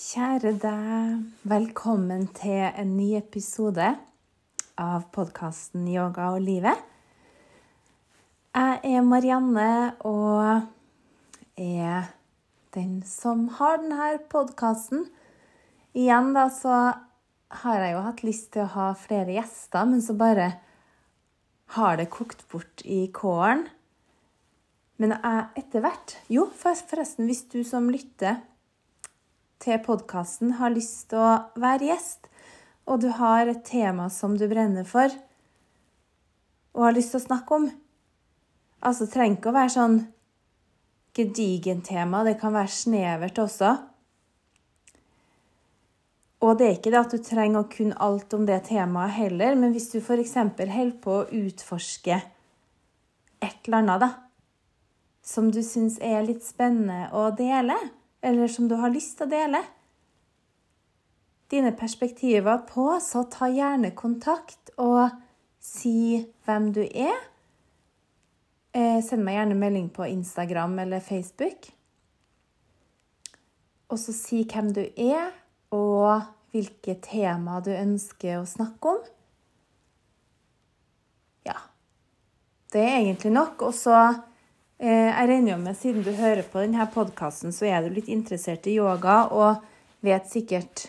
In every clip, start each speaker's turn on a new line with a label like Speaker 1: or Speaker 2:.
Speaker 1: Kjære deg, velkommen til en ny episode av podkasten Yoga og livet. Jeg er Marianne og er den som har denne podkasten. Igjen da så har jeg jo hatt lyst til å ha flere gjester, men så bare har det kokt bort i kålen. Men jeg etter hvert Jo, forresten, hvis du som lytter til podkasten har lyst til å være gjest, og du har et tema som du brenner for, og har lyst til å snakke om Altså, det trenger ikke å være sånn gedigent tema, det kan være snevert også. Og det er ikke det at du trenger å kunne alt om det temaet heller, men hvis du f.eks. holder på å utforske et eller annet, da, som du syns er litt spennende å dele, eller som du har lyst til å dele dine perspektiver på, så ta gjerne kontakt og si hvem du er. Eh, send meg gjerne melding på Instagram eller Facebook. Og så si hvem du er, og hvilke tema du ønsker å snakke om. Ja. Det er egentlig nok. Og så jeg regner med, siden du hører på denne podkasten, så er du litt interessert i yoga og vet sikkert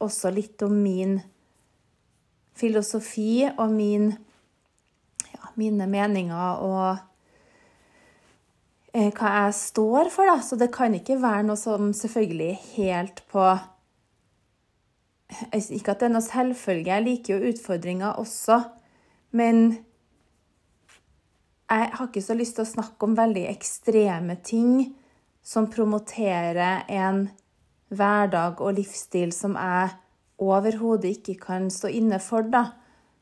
Speaker 1: også litt om min filosofi og min, ja, mine meninger og eh, hva jeg står for, da. Så det kan ikke være noe som selvfølgelig helt på Ikke at det er noe selvfølge, jeg liker jo utfordringer også, men jeg har ikke så lyst til å snakke om veldig ekstreme ting som promoterer en hverdag og livsstil som jeg overhodet ikke kan stå inne for, da.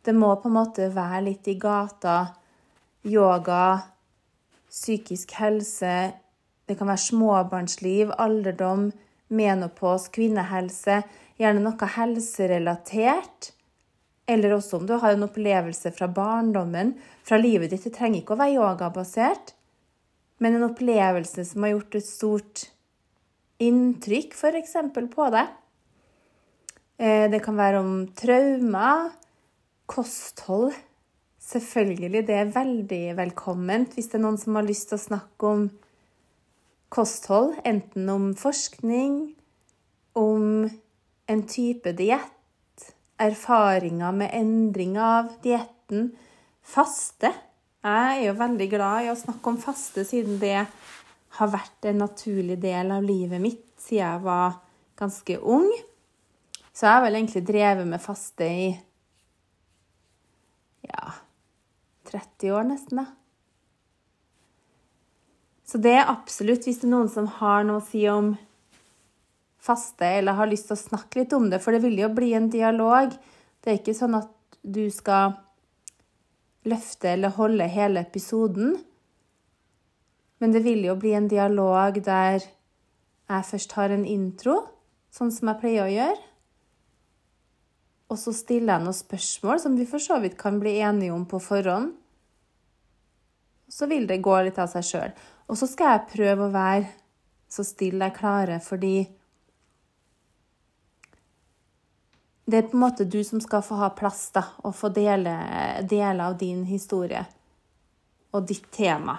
Speaker 1: Det må på en måte være litt i gata. Yoga, psykisk helse, det kan være småbarnsliv, alderdom, menopos, kvinnehelse. Gjerne noe helserelatert. Eller også om du har en opplevelse fra barndommen, fra livet ditt. Det trenger ikke å være yogabasert, men en opplevelse som har gjort et stort inntrykk, f.eks. på deg. Eh, det kan være om traumer, kosthold. Selvfølgelig, det er veldig velkomment hvis det er noen som har lyst til å snakke om kosthold, enten om forskning, om en type diett erfaringer med endring av dietten. Faste. Jeg er jo veldig glad i å snakke om faste, siden det har vært en naturlig del av livet mitt siden jeg var ganske ung. Så jeg har vel egentlig drevet med faste i ja 30 år nesten, da. Så det er absolutt, hvis det er noen som har noe å si om faste eller har lyst til å snakke litt om det, for det vil jo bli en dialog. Det er ikke sånn at du skal løfte eller holde hele episoden. Men det vil jo bli en dialog der jeg først har en intro, sånn som jeg pleier å gjøre. Og så stiller jeg noen spørsmål som vi for så vidt kan bli enige om på forhånd. Så vil det gå litt av seg sjøl. Og så skal jeg prøve å være så stille jeg klarer, fordi det er på en måte du som skal få ha plass da, og få dele deler av din historie og ditt tema.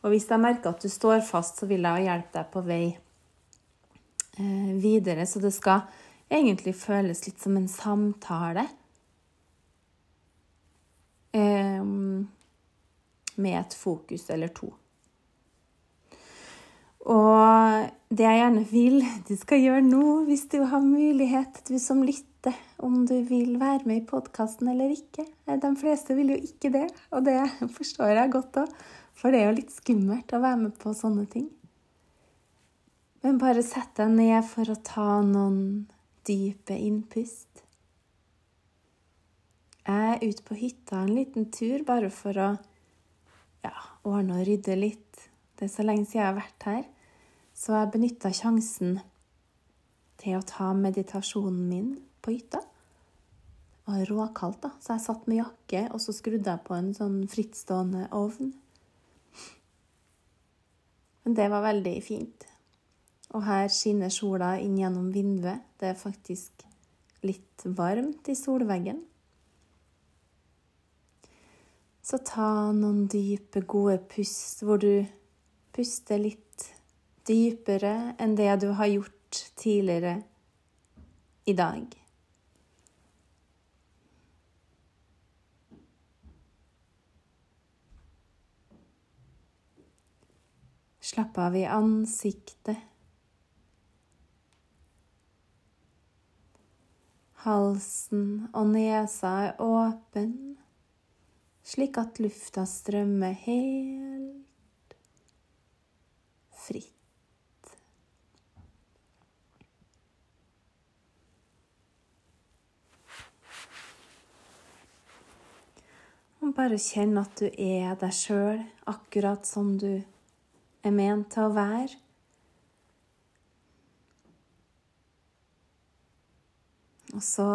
Speaker 1: Og hvis jeg merker at du står fast, så vil jeg hjelpe deg på vei eh, videre. Så det skal egentlig føles litt som en samtale. Eh, med et fokus eller to. Og det jeg gjerne vil du skal gjøre nå, hvis du har mulighet, du som lytter, om du vil være med i podkasten eller ikke De fleste vil jo ikke det, og det forstår jeg godt òg, for det er jo litt skummelt å være med på sånne ting. Men bare sett deg ned for å ta noen dype innpust. Jeg er ute på hytta en liten tur bare for å ja, ordne og rydde litt. Det er så lenge siden jeg har vært her. Så jeg benytta sjansen til å ta meditasjonen min på hytta. Det var råkaldt, da, så jeg satt med jakke, og så skrudde jeg på en sånn frittstående ovn. Men det var veldig fint. Og her skinner sola inn gjennom vinduet. Det er faktisk litt varmt i solveggen. Så ta noen dype, gode pust hvor du puster litt dypere enn det du har gjort tidligere i dag. Slapp av i ansiktet. Halsen og nesa er åpen, slik at lufta strømmer helt fritt. Og bare kjenn at du er deg sjøl akkurat som du er ment til å være. Og så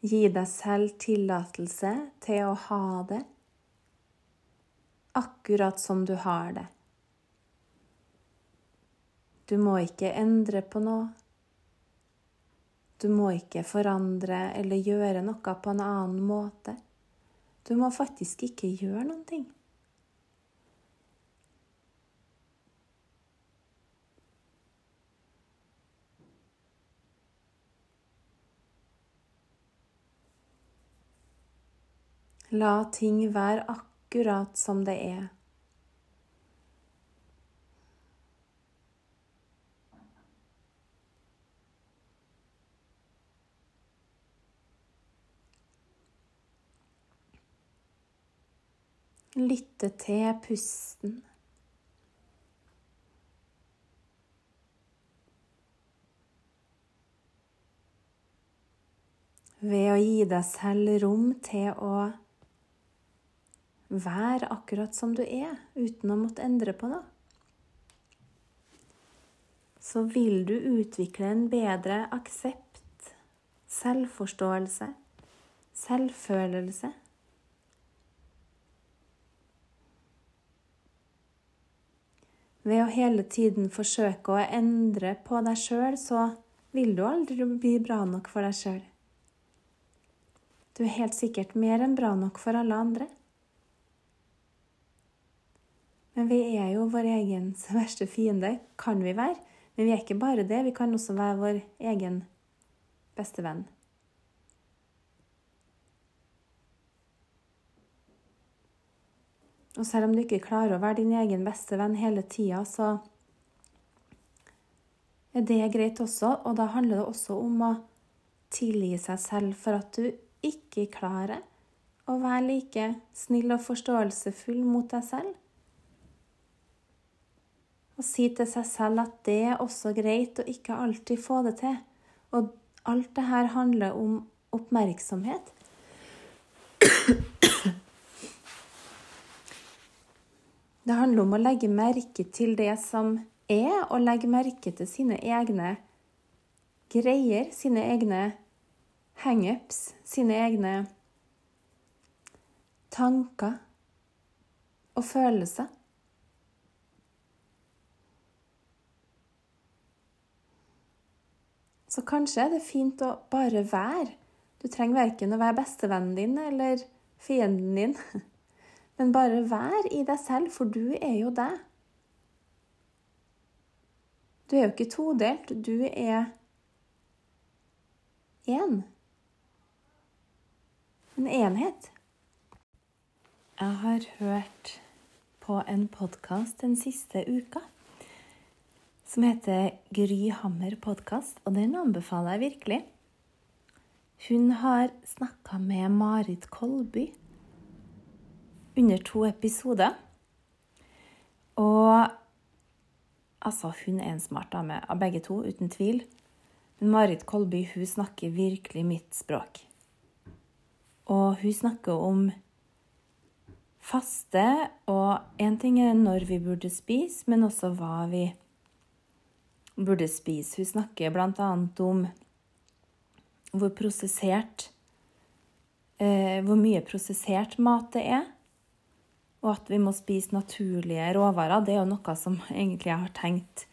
Speaker 1: gi deg selv tillatelse til å ha det akkurat som du har det. Du må ikke endre på noe. Du må ikke forandre eller gjøre noe på en annen måte. Du må faktisk ikke gjøre noen ting. La ting være akkurat som det er. Lytte til pusten. Ved å gi deg selv rom til å være akkurat som du er, uten å måtte endre på noe. Så vil du utvikle en bedre aksept, selvforståelse, selvfølelse. Ved å hele tiden forsøke å endre på deg sjøl, så vil du aldri bli bra nok for deg sjøl. Du er helt sikkert mer enn bra nok for alle andre. Men vi er jo vår egen verste fiende, kan vi være. Men vi er ikke bare det, vi kan også være vår egen beste venn. Og selv om du ikke klarer å være din egen beste venn hele tida, så er det greit også. Og da handler det også om å tilgi seg selv for at du ikke klarer å være like snill og forståelsesfull mot deg selv. Og si til seg selv at det er også greit å ikke alltid få det til. Og alt det her handler om oppmerksomhet. Det handler om å legge merke til det som er, og legge merke til sine egne greier, sine egne hangups, sine egne tanker og følelser. Så kanskje er det fint å bare være. Du trenger verken å være bestevennen din eller fienden din. Men bare vær i deg selv, for du er jo deg. Du er jo ikke todelt, du er én. En enhet. Jeg har hørt på en podkast den siste uka som heter Gry Hammer podkast, og den anbefaler jeg virkelig. Hun har snakka med Marit Kolby under to episoder. Og altså, hun er en smart dame av begge to, uten tvil. Men Marit Kolby hun snakker virkelig mitt språk. Og hun snakker om faste, og én ting er når vi burde spise, men også hva vi burde spise. Hun snakker bl.a. om hvor prosessert eh, Hvor mye prosessert mat det er. Og at vi må spise naturlige råvarer. Det er jo noe som egentlig jeg har tenkt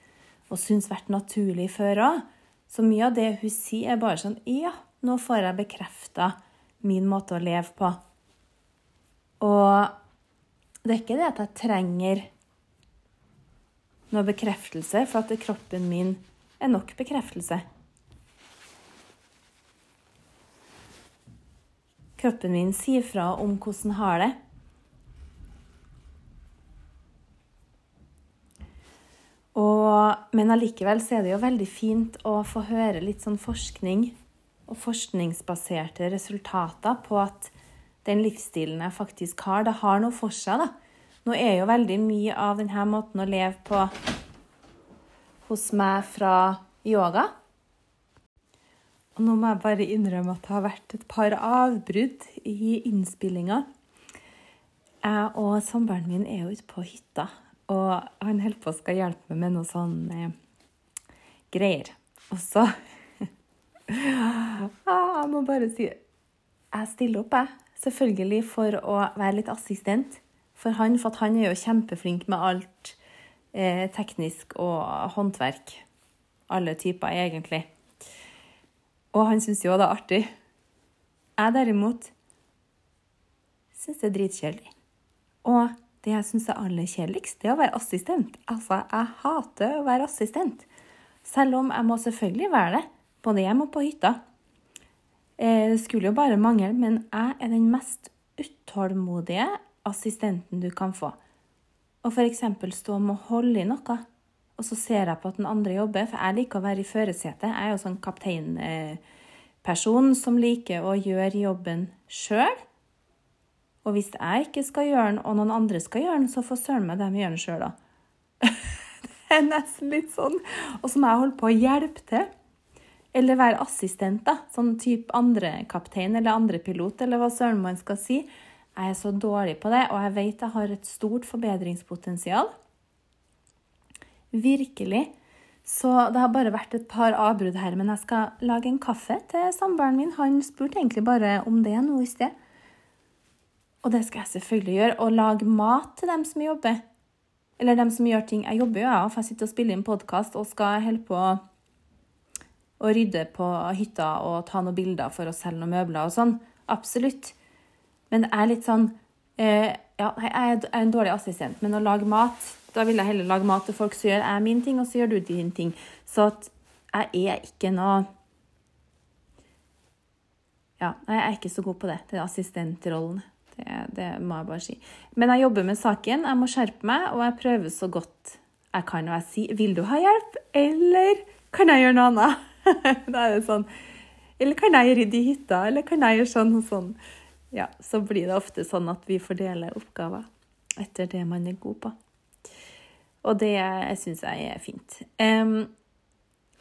Speaker 1: og syns vært naturlig før òg. Så mye av det hun sier, er bare sånn Ja, nå får jeg bekrefta min måte å leve på. Og det er ikke det at jeg trenger noe bekreftelse, for at kroppen min er nok bekreftelse. Kroppen min sier fra om hvordan den har det. Og, men allikevel så er det jo veldig fint å få høre litt sånn forskning og forskningsbaserte resultater på at den livsstilen jeg faktisk har, det har noe for seg. da. Nå er jo veldig mye av denne måten å leve på hos meg fra yoga. Og nå må jeg bare innrømme at det har vært et par avbrudd i innspillinga. Jeg og samboeren min er jo ute på hytta og han holder på skal hjelpe meg med noe sånn eh, greier. Og så ah, Jeg må bare si Jeg stiller opp, jeg. Selvfølgelig for å være litt assistent for han, for han er jo kjempeflink med alt eh, teknisk og håndverk. Alle typer, egentlig. Og han syns jo det er artig. Jeg derimot syns det er dritkjedelig. Og det jeg syns er aller kjedeligst, det er å være assistent. Altså, jeg hater å være assistent. Selv om jeg må selvfølgelig være det, både hjemme og på hytta. Eh, det skulle jo bare mangle, men jeg er den mest utålmodige assistenten du kan få. Og f.eks. stå med å holde i noe, og så ser jeg på at den andre jobber. For jeg liker å være i førersetet. Jeg er jo sånn kapteinperson som liker å gjøre jobben sjøl. Og hvis jeg ikke skal gjøre den, og noen andre skal gjøre den, så får søren meg dem gjøre den sjøl, da. det er nesten litt sånn. Og så må jeg holde på å hjelpe til. Eller være assistent, da. Sånn type andrekaptein eller andrepilot, eller hva søren man skal si. Jeg er så dårlig på det, og jeg vet jeg har et stort forbedringspotensial. Virkelig. Så det har bare vært et par avbrudd her, men jeg skal lage en kaffe til samboeren min. Han spurte egentlig bare om det nå i sted. Og det skal jeg selvfølgelig gjøre. Og lage mat til dem som jobber. Eller dem som gjør ting. Jeg jobber jo, jeg, for jeg sitter og spiller inn podkast og skal holde på å rydde på hytta og ta noen bilder for å selge noen møbler og sånn. Absolutt. Men jeg er litt sånn eh, Ja, jeg er en dårlig assistent, men å lage mat Da vil jeg heller lage mat til folk, så gjør jeg min ting, og så gjør du din ting. Så at jeg er ikke noe Ja, jeg er ikke så god på det, den assistentrollen. Det, det, må jeg bare si. Men jeg jobber med saken. Jeg må skjerpe meg, og jeg prøver så godt jeg kan. Og jeg sier 'Vil du ha hjelp?' eller 'Kan jeg gjøre noe annet?' da er det sånn Eller 'Kan jeg rydde i hytta?' eller 'Kan jeg gjøre sånn og sånn?' Ja, så blir det ofte sånn at vi fordeler oppgaver etter det man er god på. Og det syns jeg er fint. Um,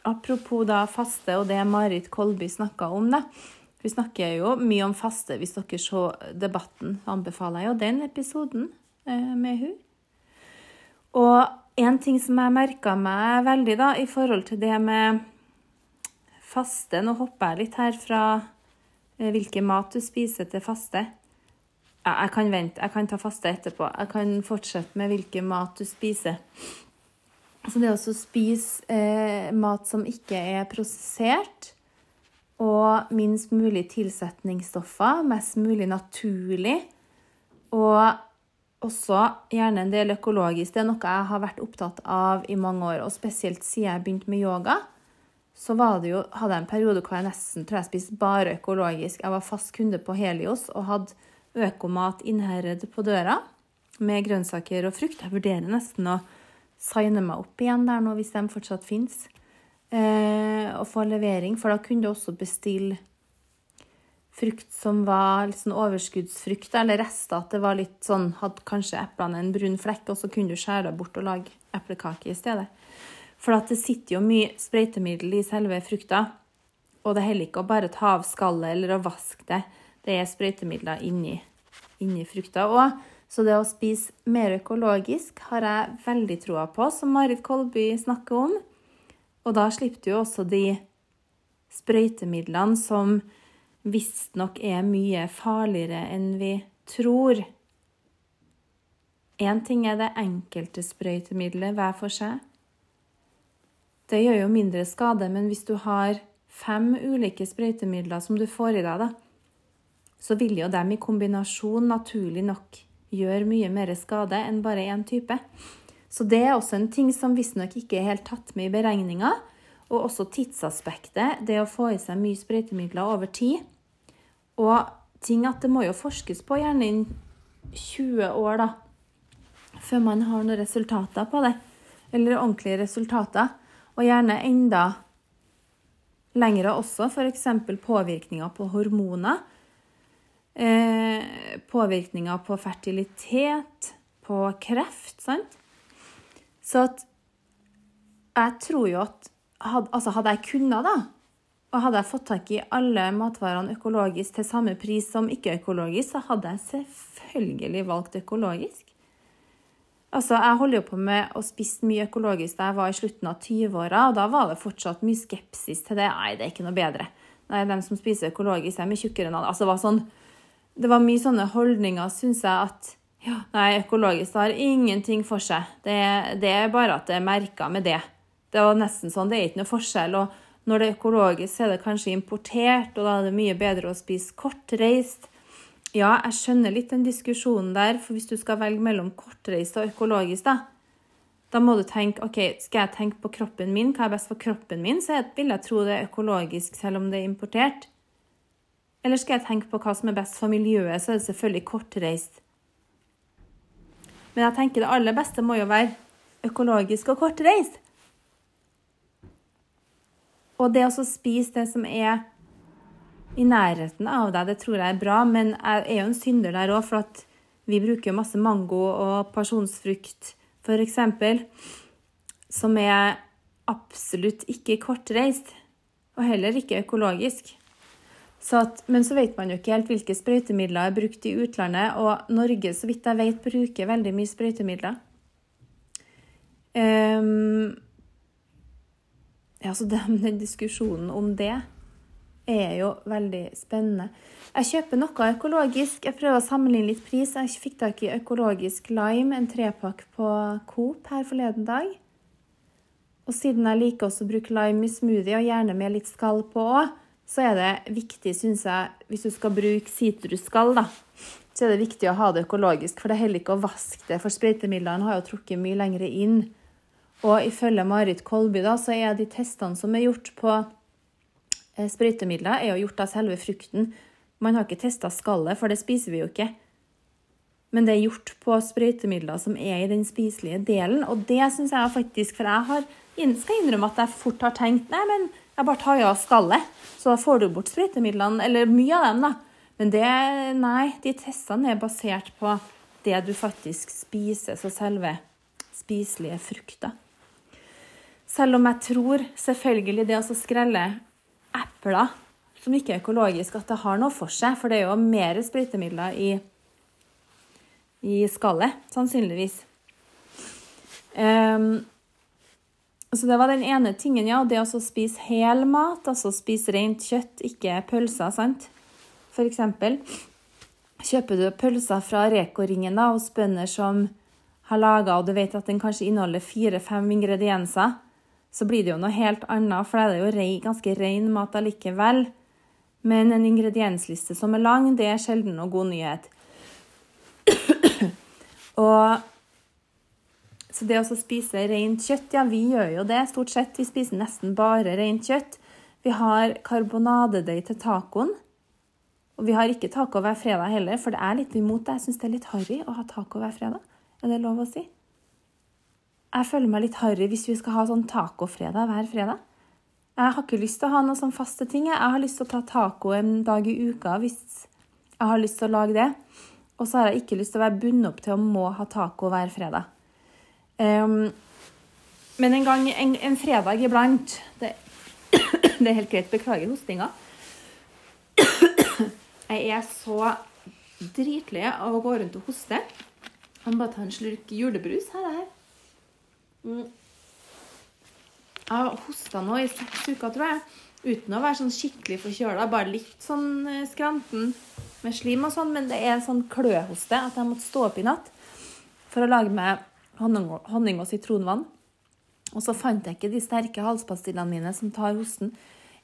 Speaker 1: apropos da faste og det Marit Kolby snakka om, da. Vi snakker jo mye om faste. Hvis dere så debatten, anbefaler jeg jo den episoden eh, med hun. Og en ting som jeg merka meg veldig da, i forhold til det med faste Nå hopper jeg litt her fra eh, hvilken mat du spiser til faste. Ja, jeg kan vente, jeg kan ta faste etterpå. Jeg kan fortsette med hvilken mat du spiser. Så det å spise eh, mat som ikke er prosessert, og minst mulig tilsetningsstoffer, mest mulig naturlig. Og også gjerne en del økologisk. Det er noe jeg har vært opptatt av i mange år, og spesielt siden jeg begynte med yoga. Så jo, hadde jeg en periode hvor jeg nesten tror jeg spiste bare økologisk. Jeg var fast kunde på Helios og hadde økomat innherred på døra med grønnsaker og frukt. Jeg vurderer nesten å signe meg opp igjen der nå, hvis de fortsatt fins eh, og få levering, for da kunne du også bestille frukt som var litt sånn overskuddsfrukt, eller rester. At det var litt sånn Hadde kanskje eplene en brun flekk, og så kunne du skjære det bort og lage eplekake i stedet. For at det sitter jo mye sprøytemiddel i selve frukta. Og det holder ikke å bare ta av skallet eller å vaske det. Det er sprøytemidler inni, inni frukta òg. Så det å spise mer økologisk har jeg veldig troa på, som Marit Kolby snakker om. Og da slipper du jo også de sprøytemidlene som visstnok er mye farligere enn vi tror. Én ting er det enkelte sprøytemiddelet hver for seg. Det gjør jo mindre skade, men hvis du har fem ulike sprøytemidler som du får i deg, da, så vil jo dem i kombinasjon naturlig nok gjøre mye mer skade enn bare én type. Så det er også en ting som visstnok ikke er helt tatt med i beregninga. Og også tidsaspektet, det å få i seg mye sprøytemidler over tid. Og ting at det må jo forskes på, gjerne innen 20 år, da. Før man har noen resultater på det. Eller ordentlige resultater. Og gjerne enda lengre også, f.eks. påvirkninger på hormoner. Eh, påvirkninger på fertilitet, på kreft, sant. Så at jeg tror jo at had, altså hadde jeg kunnet, da, og hadde jeg fått tak i alle matvarene økologisk til samme pris som ikke-økologisk, så hadde jeg selvfølgelig valgt økologisk. Altså, Jeg holder jo på med å spise mye økologisk da jeg var i slutten av 20-åra, og da var det fortsatt mye skepsis til det. Nei, det er ikke noe bedre. Nei, De som spiser økologisk, er mye tjukkere enn andre. Altså, det, var sånn, det var mye sånne holdninger, syns jeg, at ja, nei, økologisk har ingenting for seg. Det, det er bare at det er merka med det. Det var nesten sånn, det er ikke noe forskjell. Og når det er økologisk, så er det kanskje importert, og da er det mye bedre å spise kortreist. Ja, jeg skjønner litt den diskusjonen der, for hvis du skal velge mellom kortreist og økologisk, da, da må du tenke OK, skal jeg tenke på kroppen min, hva er best for kroppen min, så vil jeg tro det er økologisk selv om det er importert. Eller skal jeg tenke på hva som er best for miljøet, så er det selvfølgelig kortreist. Men jeg tenker det aller beste må jo være økologisk og kortreist. Og det å spise det som er i nærheten av deg, det tror jeg er bra, men jeg er jo en synder der òg, for at vi bruker masse mango og pasjonsfrukt, f.eks., som er absolutt ikke kortreist, og heller ikke økologisk. Så at, men så vet man jo ikke helt hvilke sprøytemidler er brukt i utlandet, og Norge, så vidt jeg vet, bruker veldig mye sprøytemidler. Um, ja, så den, den, diskusjonen om det er jo veldig spennende. Jeg kjøper noe økologisk. Jeg prøver å sammenligne litt pris. Jeg fikk tak i økologisk lime, en trepakk på Coop her forleden dag. Og siden jeg liker også å bruke lime i smoothie, og gjerne med litt skall på òg, så er det viktig, syns jeg, hvis du skal bruke sitrusskall, da, så er det viktig å ha det økologisk. For det er heller ikke å vaske det, for sprøytemidlene har jo trukket mye lenger inn. Og ifølge Marit Kolby da, så er de testene som er gjort på eh, sprøytemidler, er jo gjort av selve frukten. Man har ikke testa skallet, for det spiser vi jo ikke. Men det er gjort på sprøytemidler som er i den spiselige delen. Og det syns jeg faktisk For jeg har, skal innrømme at jeg fort har tenkt nei, men jeg bare tar av skallet, så da får du bort sprøytemidlene. Eller mye av dem, da. Men det, nei, de testene er basert på det du faktisk spiser, så selve spiselige frukter. Selv om jeg tror selvfølgelig det å skrelle epler som ikke er økologiske, at det har noe for seg. For det er jo mer sprøytemidler i, i skallet, sannsynligvis. Um, så det var den ene tingen, ja. Det å spise hel mat, altså spise rent kjøtt, ikke pølser, sant. For eksempel kjøper du pølser fra Reko-ringen hos bønder som har laga, og du vet at den kanskje inneholder fire-fem ingredienser så blir det jo noe helt annet, for det er jo ganske ren mat allikevel. Men en ingrediensliste som er lang, det er sjelden noe god nyhet. og det å spise rent kjøtt, ja, vi gjør jo det stort sett. Vi spiser nesten bare rent kjøtt. Vi har karbonadedeig til tacoen. Og vi har ikke taco hver fredag heller, for det er litt imot det. Jeg syns det er litt harry å ha taco hver fredag. Er det lov å si? Jeg føler meg litt harry hvis vi skal ha sånn tacofredag hver fredag. Jeg har ikke lyst til å ha noen sånn faste ting. Jeg har lyst til å ta taco en dag i uka hvis jeg har lyst til å lage det. Og så har jeg ikke lyst til å være bundet opp til å må ha taco hver fredag. Um, men en gang en, en fredag iblant det, det, er helt greit. Beklager hostinga. Jeg er så dritlei av å gå rundt og hoste. Jeg må bare ta en slurk julebrus. Her er det. Mm. Jeg har hosta nå i seks uker, tror jeg. Uten å være sånn skikkelig forkjøla. Bare litt sånn eh, skranten med slim og sånn. Men det er sånn kløhoste at jeg måtte stå opp i natt for å lage meg honning og sitronvann. Og så fant jeg ikke de sterke halspastillene mine som tar hosten.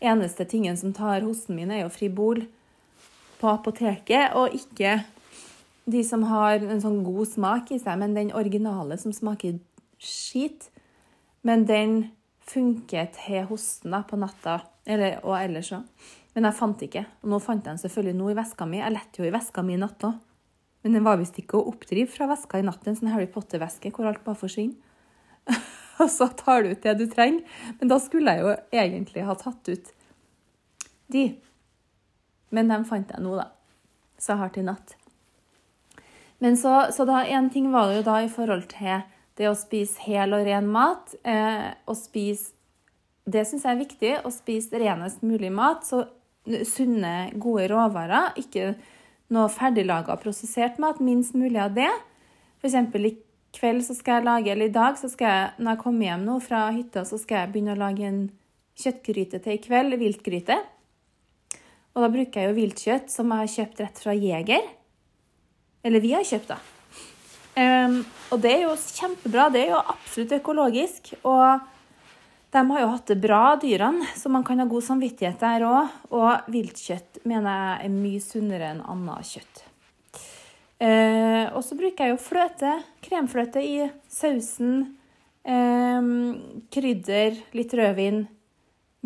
Speaker 1: Eneste tingen som tar hosten min, er jo Fribol på apoteket, og ikke de som har en sånn god smak i seg, men den originale som smaker skit. Men den funker til hosten da, på natta eller, og ellers òg. Men jeg fant ikke. Og nå fant jeg den selvfølgelig nå i veska mi. Jeg lette jo i veska mi i natt òg. Men den var visst ikke å oppdrive fra veska i natt. En sånn Harry Potter-veske hvor alt bare forsvinner. og så tar du ut det du trenger. Men da skulle jeg jo egentlig ha tatt ut de. Men dem fant jeg nå, da. Så jeg har til natt. Men så, så da, en ting var det jo da i forhold til det å spise hel og ren mat. Eh, og spise Det syns jeg er viktig. Å spise renest mulig mat. Så sunne, gode råvarer. Ikke noe ferdiglaga prosessert mat. Minst mulig av det. F.eks. i kveld så skal jeg lage, eller i dag så skal jeg, når jeg kommer hjem nå fra hytta, så skal jeg begynne å lage en kjøttgryte til i kveld. Viltgryte. Og da bruker jeg jo viltkjøtt som jeg har kjøpt rett fra Jeger. Eller vi har kjøpt, da. Um, og det er jo kjempebra. Det er jo absolutt økologisk. Og de har jo hatt det bra, dyrene, så man kan ha god samvittighet der òg. Og viltkjøtt mener jeg er mye sunnere enn annet kjøtt. Eh, og så bruker jeg jo fløte, kremfløte i sausen. Eh, krydder, litt rødvin.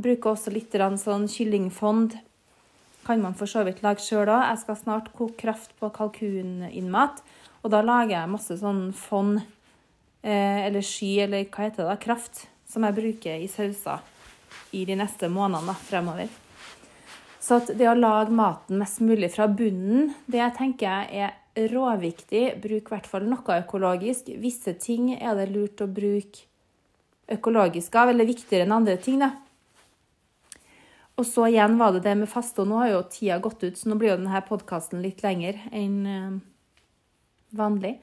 Speaker 1: Bruker også litt sånn kyllingfond. Kan man for så vidt lage sjøl òg. Jeg skal snart koke kraft på kalkuninnmat. Og da lager jeg masse sånn fond, eh, eller sky, eller hva heter det, da, kraft som jeg bruker i sauser i de neste månedene fremover. Så det å lage maten mest mulig fra bunnen, det tenker jeg er råviktig. Bruk i hvert fall noe økologisk. Visse ting er det lurt å bruke økologisk av, eller viktigere enn andre ting. da. Og så igjen var det det med faste, og nå har jo tida gått ut, så nå blir jo denne podkasten litt lenger enn eh, vanlig.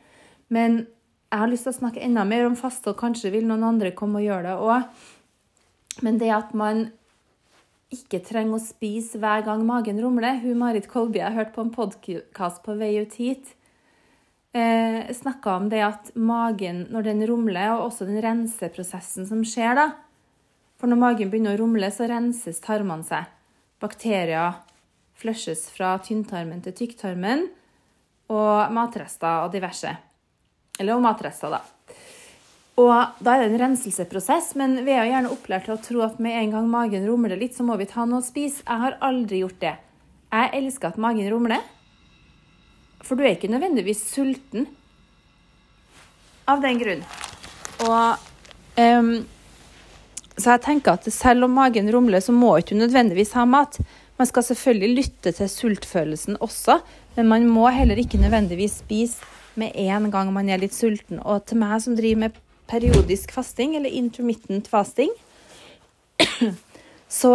Speaker 1: Men jeg har lyst til å snakke enda mer om faste, og kanskje vil noen andre komme og gjøre det òg. Men det at man ikke trenger å spise hver gang magen rumler Hun Marit Kolby jeg hørte på en podkast på vei ut hit, eh, snakka om det at magen, når den rumler, og også den renseprosessen som skjer da For når magen begynner å rumle, så renses tarmene seg. Bakterier flushes fra tynntarmen til tykktarmen, og matrester og diverse. Eller om matrester, da. Og da er det en renselseprosess, men vi er jo gjerne opplært til å tro at med en gang magen rumler litt, så må vi ta noe å spise. Jeg har aldri gjort det. Jeg elsker at magen rumler, for du er ikke nødvendigvis sulten av den grunn. Og um, Så jeg tenker at selv om magen rumler, så må ikke du nødvendigvis ha mat. Man skal selvfølgelig lytte til sultfølelsen også, men man må heller ikke nødvendigvis spise med en gang man er litt sulten. Og til meg som driver med periodisk fasting, eller intermittent fasting, så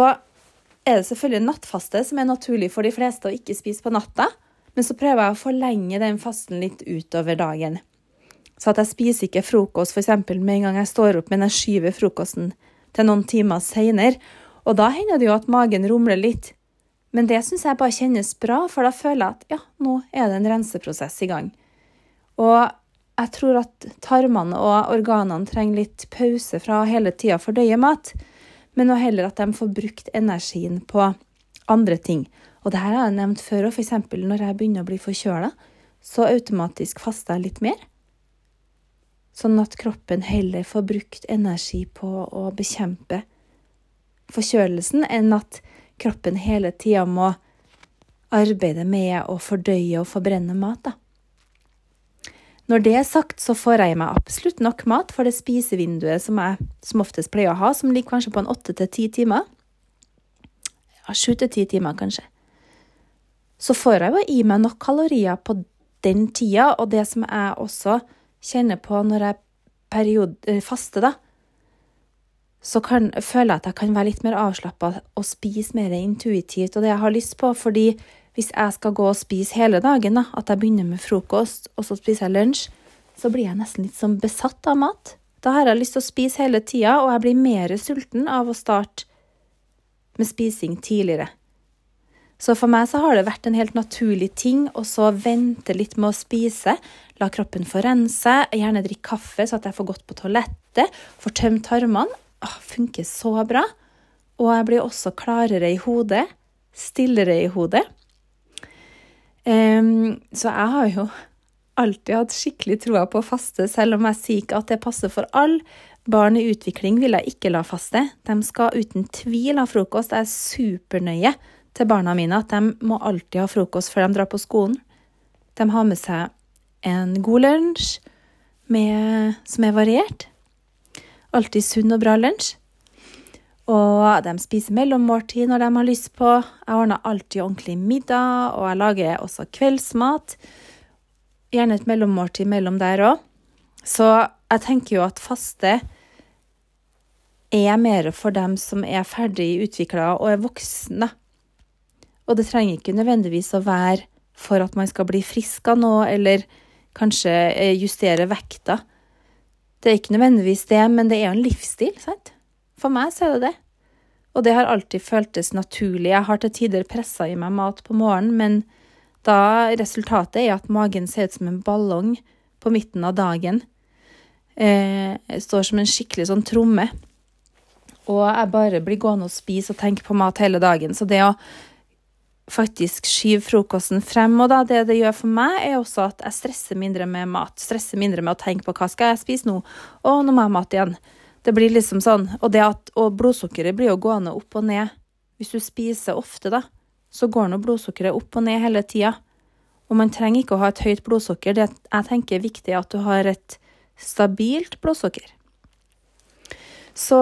Speaker 1: er det selvfølgelig nattfaste som er naturlig for de fleste å ikke spise på natta. Men så prøver jeg å forlenge den fasten litt utover dagen. Så at jeg spiser ikke frokost f.eks. med en gang jeg står opp, men jeg skyver frokosten til noen timer seinere. Og da hender det jo at magen rumler litt. Men det syns jeg bare kjennes bra, for da føler jeg at ja, nå er det en renseprosess i gang. Og jeg tror at tarmene og organene trenger litt pause fra å hele tida fordøye mat, men også heller at de får brukt energien på andre ting. Og det her har jeg nevnt før, og f.eks. når jeg begynner å bli forkjøla, så automatisk faster jeg litt mer. Sånn at kroppen heller får brukt energi på å bekjempe forkjølelsen, enn at kroppen hele tida må arbeide med å fordøye og forbrenne mat. da. Når det er sagt, så får jeg i meg absolutt nok mat for det spisevinduet som jeg som oftest pleier å ha, som ligger kanskje på en åtte til ti timer. Ja, sju til ti timer, kanskje. Så får jeg jo i meg nok kalorier på den tida, og det som jeg også kjenner på når jeg periode, eh, faster, da, så kan, føler jeg at jeg kan være litt mer avslappa og spise mer intuitivt og det jeg har lyst på, fordi hvis jeg skal gå og spise hele dagen, da, at jeg begynner med frokost, og så spiser jeg lunsj, så blir jeg nesten litt sånn besatt av mat. Da har jeg lyst til å spise hele tida, og jeg blir mer sulten av å starte med spising tidligere. Så for meg så har det vært en helt naturlig ting å så vente litt med å spise. La kroppen få rense, gjerne drikke kaffe så at jeg får gått på toalettet, får tømt tarmene. Åh, funker så bra. Og jeg blir også klarere i hodet, stillere i hodet. Um, så jeg har jo alltid hatt skikkelig troa på å faste, selv om jeg sier ikke at det passer for alle. Barn i utvikling vil jeg ikke la faste. De skal uten tvil ha frokost. Jeg er supernøye til barna mine at de må alltid ha frokost før de drar på skolen. De har med seg en god lunsj som er variert. Alltid sunn og bra lunsj. Og de spiser mellommåltid når de har lyst på. Jeg ordner alltid ordentlig middag, og jeg lager også kveldsmat. Gjerne et mellommåltid mellom der òg. Så jeg tenker jo at faste er mer for dem som er ferdig utvikla og er voksne. Og det trenger ikke nødvendigvis å være for at man skal bli frisk av noe, eller kanskje eh, justere vekta. Det er ikke nødvendigvis det, men det er jo en livsstil, sant? For meg så er det det. Og det har alltid føltes naturlig. Jeg har til tider pressa i meg mat på morgenen, men da resultatet er at magen ser ut som en ballong på midten av dagen. Eh, står som en skikkelig sånn tromme. Og jeg bare blir gående og spise og tenke på mat hele dagen. Så det å faktisk skyve frokosten frem, og da det det gjør for meg, er også at jeg stresser mindre med mat. Stresser mindre med å tenke på hva skal jeg spise nå, Å, nå må jeg ha mat igjen. Det blir liksom sånn. Og, det at, og blodsukkeret blir jo gående opp og ned. Hvis du spiser ofte, da, så går nå blodsukkeret opp og ned hele tida. Og man trenger ikke å ha et høyt blodsukker. Det jeg tenker er viktig at du har et stabilt blodsukker. Så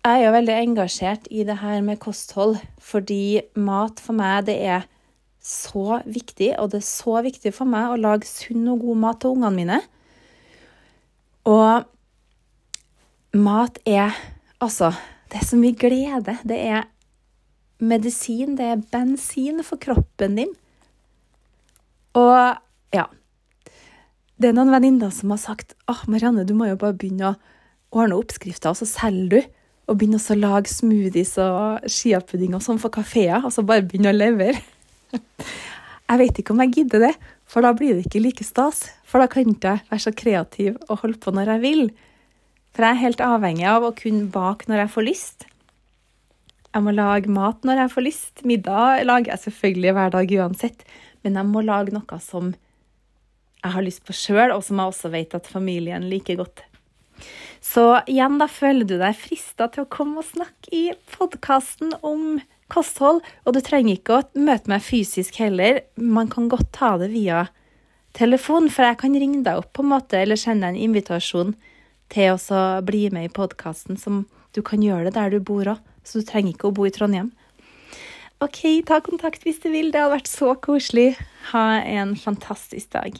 Speaker 1: jeg er jo veldig engasjert i det her med kosthold, fordi mat for meg, det er så viktig, og det er så viktig for meg å lage sunn og god mat til ungene mine. Og mat er altså Det er så mye glede. Det er medisin, det er bensin for kroppen din. Og ja Det er noen venninner som har sagt åh, Marianne, du må jo bare begynne å ordne oppskrifter, og så selger du. Og begynne å lage smoothies og skiapudding og sånn for kafeer, og så bare begynne å levere. Jeg vet ikke om jeg gidder det, for da blir det ikke like stas. For da kan ikke jeg være så kreativ og holde på når jeg vil. For jeg er helt avhengig av å kunne bake når jeg får lyst. Jeg må lage mat når jeg får lyst. Middag lager jeg selvfølgelig hver dag uansett, men jeg må lage noe som jeg har lyst på sjøl, og som jeg også vet at familien liker godt. Så igjen, da føler du deg frista til å komme og snakke i podkasten om kosthold. Og du trenger ikke å møte meg fysisk heller. Man kan godt ta det via telefon, for jeg kan ringe deg opp på en måte, eller sende en invitasjon til å bli med i podkasten, som du kan gjøre det der du bor òg. Så du trenger ikke å bo i Trondheim. OK, ta kontakt hvis du vil. Det hadde vært så koselig. Ha en fantastisk dag.